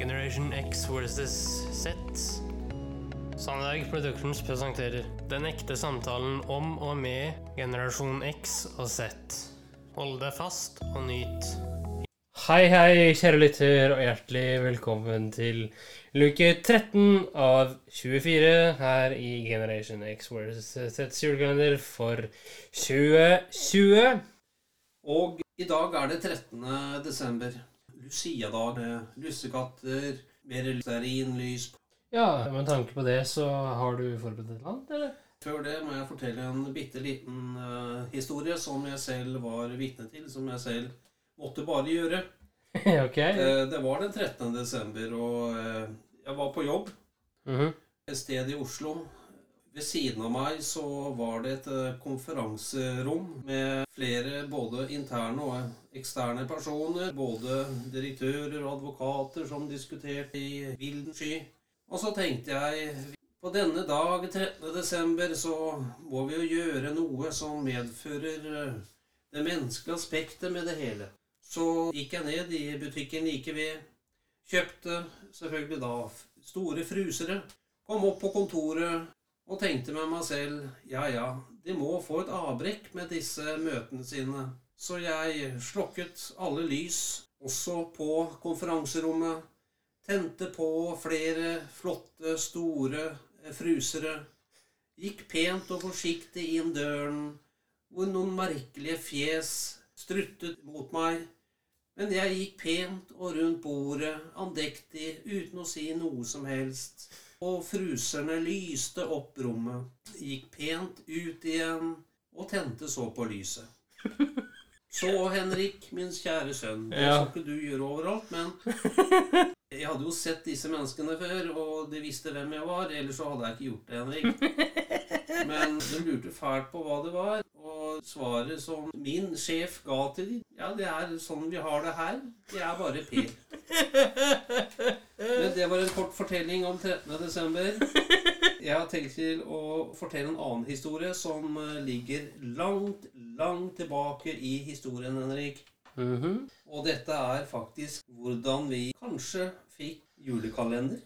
Generation X versus Z. Sandberg Productions presenterer Den ekte samtalen om og med generasjon X og Z. Hold deg fast og nyt. Hei, hei, kjære lytter, og hjertelig velkommen til luke 13 av 24 her i Generation X versus Zs julekalender for 2020. Og i dag er det 13. desember. Lucia-dag med lussekatter, mer stearinlys. Ja, med tanke på det, så har du forberedt et eller annet, eller? Før det må jeg fortelle en bitte liten uh, historie som jeg selv var vitne til, som jeg selv måtte bare gjøre. okay. uh, det var den 13. desember, og uh, jeg var på jobb Mhm. et sted i Oslo. Ved siden av meg så var det et eh, konferanserom med flere både interne og eksterne personer. Både direktører og advokater som diskuterte i vilden sky. Og så tenkte jeg på denne dag, 13. desember, så må vi jo gjøre noe som medfører eh, det menneskelige aspektet med det hele. Så gikk jeg ned i butikken like ved. Kjøpte selvfølgelig da store frusere. Kom opp på kontoret og tenkte med meg selv ja ja, de må få et avbrekk med disse møtene sine. Så jeg slokket alle lys, også på konferanserommet. Tente på flere flotte, store eh, frusere. Gikk pent og forsiktig inn døren, hvor noen merkelige fjes struttet mot meg. Men jeg gikk pent og rundt bordet, andektig, uten å si noe som helst. Og fruserne lyste opp rommet, gikk pent ut igjen og tente så på lyset. Så, Henrik, min kjære sønn, det Ja. skal ikke du gjøre overalt, men jeg hadde jo sett disse menneskene før, og de visste hvem jeg var. Ellers så hadde jeg ikke gjort det, Henrik. Men de lurte fælt på hva det var. Og svaret som min sjef ga til dem, ja, det er sånn vi har det her. Det er bare Per. Men det var en kort fortelling om 13. desember. Jeg har tenkt til å fortelle en annen historie som eh, ligger langt, langt tilbake i historien, Henrik. Mhm. Og dette er faktisk hvordan vi kanskje fikk julekalender.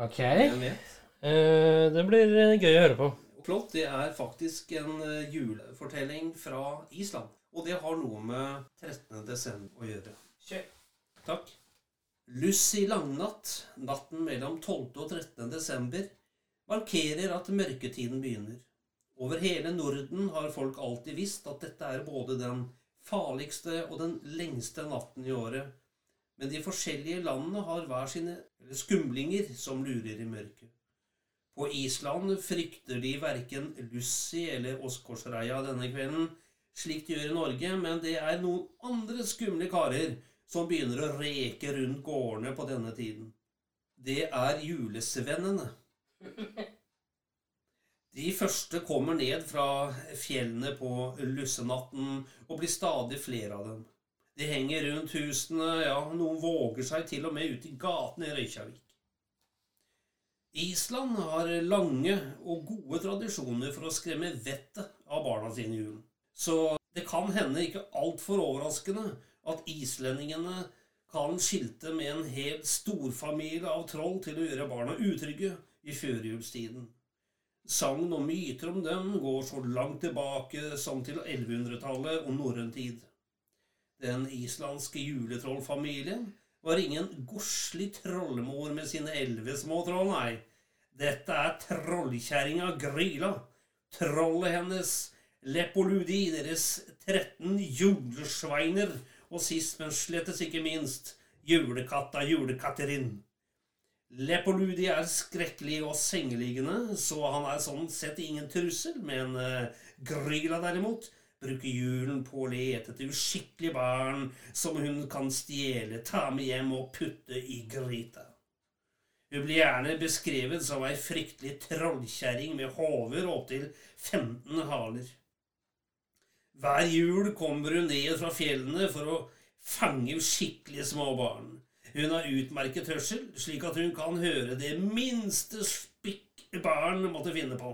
Ok. Eh, det blir eh, gøy å høre på. Flott. Det er faktisk en julefortelling fra Island. Og det har noe med 13. desember å gjøre. Kjør. Takk. Lucy langnatt, natten mellom 12. og 13. desember, markerer at mørketiden begynner. Over hele Norden har folk alltid visst at dette er både den farligste og den lengste natten i året. Men de forskjellige landene har hver sine skumlinger som lurer i mørket. På Island frykter de verken Lucy eller Åsgårdsreia denne kvelden, slik de gjør i Norge, men det er noen andre skumle karer som begynner å reke rundt gårdene på denne tiden. Det er julesvennene. De første kommer ned fra fjellene på lussenatten og blir stadig flere av dem. De henger rundt husene, ja, noen våger seg til og med ut i gatene i Reykjavik. Island har lange og gode tradisjoner for å skremme vettet av barna sine i julen. Så det kan hende ikke altfor overraskende at islendingene kan skilte med en hel storfamilie av troll til å gjøre barna utrygge i førjulstiden. Sagn og myter om dem går så langt tilbake som til 1100-tallet og norrøn tid. Den islandske juletrollfamilien var ingen godslig trollmor med sine elleve små troll, nei. Dette er trollkjerringa Gryla. Trollet hennes Lepoludi, deres 13 julesveiner, og sist, men slettes ikke minst, julekatta Julekatterin. Lepoludi er skrekkelig og sengeliggende, så han er sånn sett ingen trussel, men uh, Gryla derimot bruker julen på å lete etter uskikkelige barn som hun kan stjele, ta med hjem og putte i gryta. Hun blir gjerne beskrevet som ei fryktelig trollkjerring med hover og opptil 15 haler. Hver jul kommer hun ned fra fjellene for å fange skikkelig små barn. Hun har utmerket hørsel, slik at hun kan høre det minste spikk barn måtte finne på.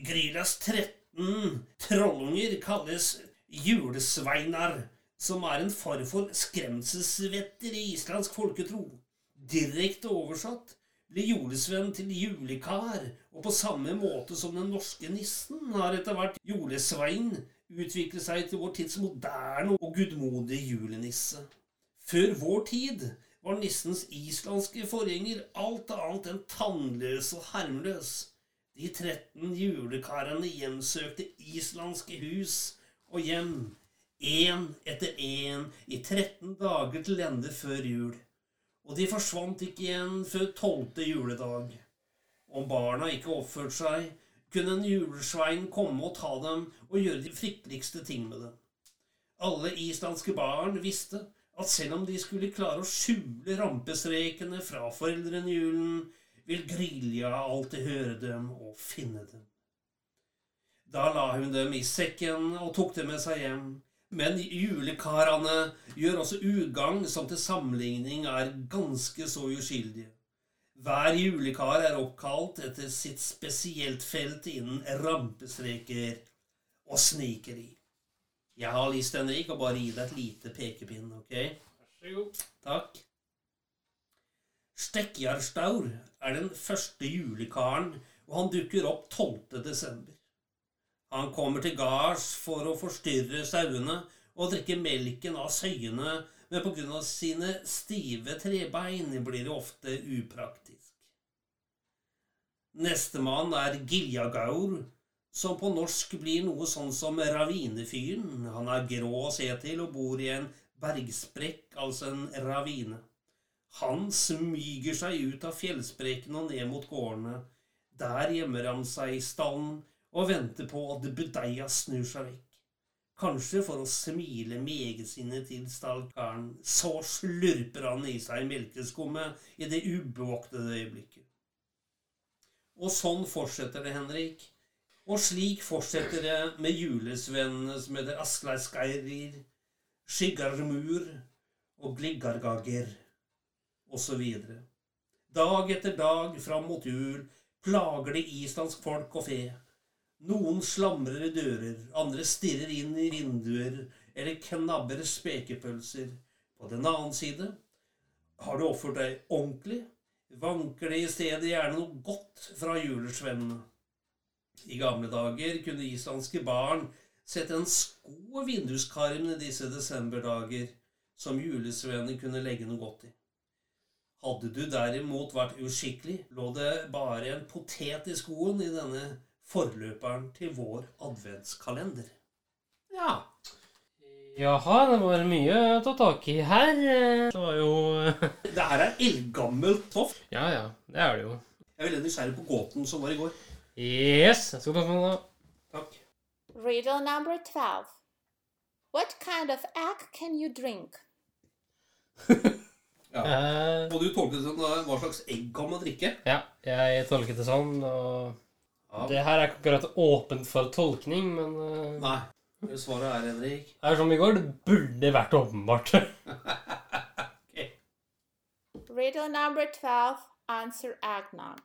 Grillas 13 trollunger kalles julesveinar, som er en form for skremselsvetter i islandsk folketro. Direkte oversatt blir julesvenn til julekar, og på samme måte som den norske nissen har etter hvert julesvein utviklet seg til vår tids moderne og gudmodige julenisse. Før vår tid var nissens islandske forgjenger alt annet enn tannløs og harmløs. De 13 julekarene hjemsøkte islandske hus og hjem, én etter én, i 13 dager til ende før jul. Og de forsvant ikke igjen før tolvte juledag. Om barna ikke oppførte seg, kunne en julesvein komme og ta dem og gjøre de frykteligste ting med dem. Alle islandske barn visste at selv om de skulle klare å skjule rampestrekene fra foreldrene i julen, vil Grilja alltid høre dem og finne dem. Da la hun dem i sekken og tok dem med seg hjem. Men julekarene gjør også ugagn som til sammenligning er ganske så uskyldige. Hver julekar er oppkalt etter sitt spesielt felt innen rampestreker og snikeri. Jeg har lyst, Henrik, å bare gi deg et lite pekepinn, ok? Vær så god. Takk. Stekkjarstaur er den første julekaren, og han dukker opp 12. desember. Han kommer til gards for å forstyrre sauene og drikke melken av søyene, men av sine stive trebein blir det ofte upraktisk. Nestemann er Giljagaur, som på norsk blir noe sånn som Ravinefyren. Han er grå å se til og bor i en bergsprekk, altså en ravine. Han smyger seg ut av fjellsprekken og ned mot gårdene. Der gjemmer han seg i stallen og venter på at budeia snur seg vekk. Kanskje for å smile megesinnet til stalkaren. Så slurper han i seg melkeskummet i det ubevoktede øyeblikket. Og sånn fortsetter det, Henrik. Og slik fortsetter det med julesvennene som heter Askleiskeirir, Skyggarmur og Gliggargager osv. Dag etter dag fram mot jul plager det islandsk folk og fe. Noen slamrer i dører, andre stirrer inn i vinduer eller knabber spekepølser. På den annen side har du oppført deg ordentlig, vanker det i stedet gjerne noe godt fra julesvennene. I gamle dager kunne islandske barn sette en sko i vinduskarmene disse desemberdager, som julesvennene kunne legge noe godt i. Hadde du derimot vært uskikkelig, lå det bare en potet i skoen i denne forløperen til vår adventskalender. Ja, Jaha, det var mye å ta tak i her. Det var jo det her er eldgammelt stoff. Ja, ja. Det er det jo. Jeg er veldig nysgjerrig på gåten som var i går. Yes. Jeg skal ta den da. Takk. Riddle number 12. What kind of egg can you drink? Ja. Eh, Og du tolket det sånn hva slags egg kan man drikke? ja, jeg tolket det sånn, og Ja. det her er ikke akkurat åpent for tolkning, men eh, Nei. Svaret er, Henrik det er som i går, det burde vært åpenbart. Riddle number 12. Answer eggnog.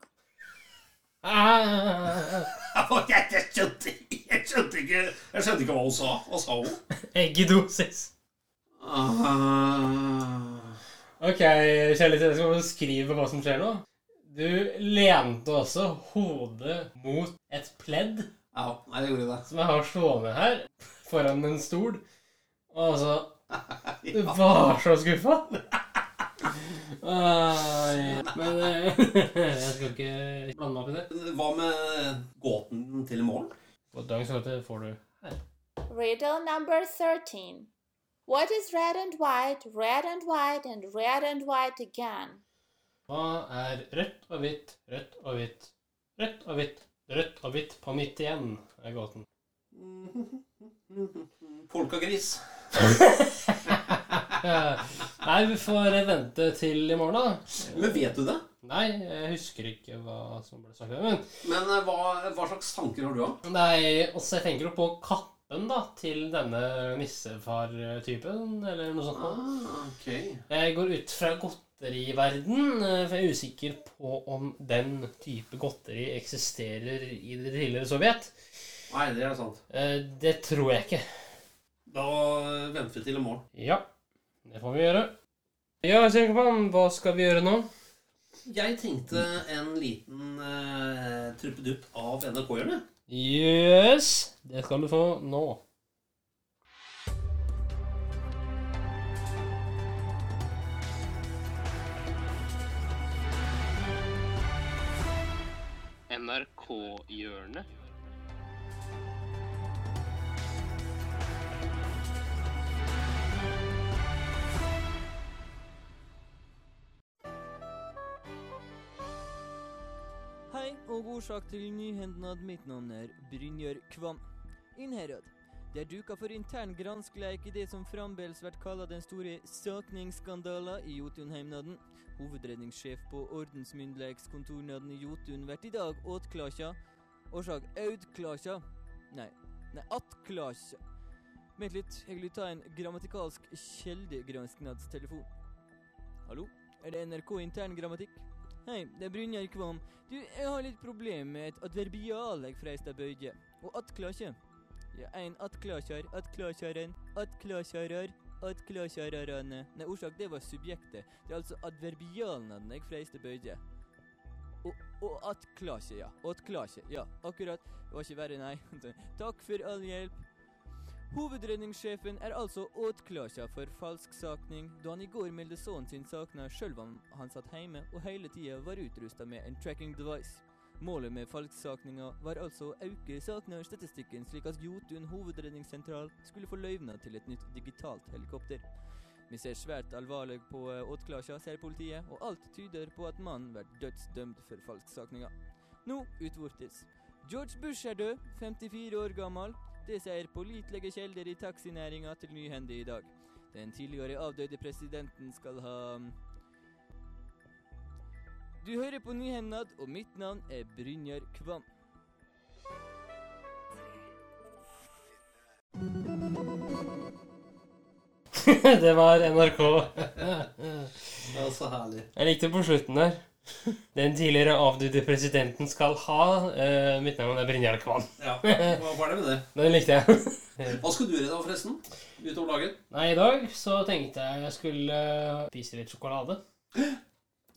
Ah, jeg, jeg, skjønte, jeg skjønte ikke Jeg skjønte ikke hva hun sa. Hva sa hun? Eggedosis. Ah. Ok, kjærlighet, jeg skal skrive hva som skjer nå. Du lente også hodet mot et pledd Ja, nei, det gjorde det. som jeg har stående her, foran en stol. Og altså Du var så skuffa! Men eh, jeg skal ikke blande meg opp i det. Hva med gåten til i morgen? Dagens gåte får du her. Riddle number 13. What is red and white, red and white, and red and white again? Hva er rødt og hvitt, rødt og hvitt, rødt og hvitt, rødt og hvitt på nytt igjen? er gåten. Polkagris. Nei, vi får vente til i morgen, da. Men vet du det? Nei, jeg husker ikke hva som ble sagt. Men Men eh, hva, hva slags tanker har du da? nei, også jeg tenker jo på kappen da, til denne nissefar-typen, eller noe sånt. Ah, okay. Jeg går ut fra godteriverden, eh, for jeg er usikker på om den type godteri eksisterer i det tidligere Sovjet. Nei, det er sant. Eh, Det tror jeg ikke. Da venter vi til i morgen. Ja, det får vi gjøre. Ja, Kjellkvann, hva skal vi gjøre nå? Jeg tenkte en liten uh, truppedupp av NRK-hjørnet. Yes, det skal du få nå. NRK-hjørnet. Hei og årsak til nyhendnad. Mitt navn er Brynjar Kvam. Innherad. Det er duka for intern granskleik i det som fremdeles blir kalla den store sakningsskandalen i Jotunheimnaden. Hovedredningssjef på ordensmyndighetskontornaden i Jotun blir i dag åtklasja. Årsak audklasja. Nei, nei, attklasja. Vent litt, jeg vil ta en grammatikalsk kjeldegransknadstelefon. Hallo, er det NRK intern grammatikk? Hei, det er Brynjar Kvam. Du, jeg har litt problem med et adverbial jeg freista bøyde, Og attklakje. Ja, en attklakjar, attklakjaren, attklakjarar, attklakjararane. Nei, orsak, det var subjektet. Det er altså adverbialnaden jeg freiste bøyde. Og, og attklakje, ja. Attklakje, ja. Akkurat. Det var ikke verre, nei. Takk for all hjelp. Hovedredningssjefen er altså åtklakja for falsksakning, da han i går meldte sønnen sin savna sjøl om han satt hjemme og hele tida var utrusta med en tracking device. Målet med falsksakninga var altså å øke saknarstatistikken slik at Jotun hovedredningssentral skulle få løyvna til et nytt digitalt helikopter. Vi ser svært alvorlig på åtklakja, sier politiet, og alt tyder på at mannen blir dødsdømt for falsksakninga. Nå utvortes. George Bush er død, 54 år gammel. Det sier pålitelige kilder i taxinæringa til Nyhende i dag. Den tidligere avdøde presidenten skal ha Du hører på Nyhendad, og mitt navn er Brynjar Kvam. det var NRK. det var så herlig. Jeg likte på slutten der. Den tidligere avdøde presidenten skal ha Uh, Mitt navn er Brynjar Kvam. Ja, Hva var det med det? Den likte jeg. Hva skulle du gjøre da, forresten? Utover dagen? Nei, i dag så tenkte jeg jeg skulle eh, spise litt sjokolade.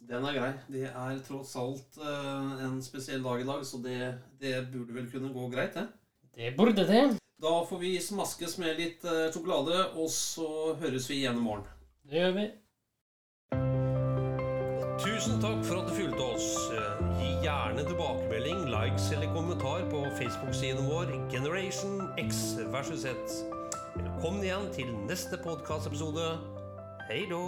Den er grei. Det er tross alt uh, en spesiell dag i dag, så det, det burde vel kunne gå greit, det. Det burde det. Da får vi smaskes med litt uh, sjokolade, og så høres vi igjen i morgen. Det gjør vi. Tusen takk for at du fulgte oss. Eh, Gi gjerne tilbakemelding, likes eller kommentar på Facebook-siden vår Generation X versus Z. Velkommen igjen til neste podkastepisode. Hei då!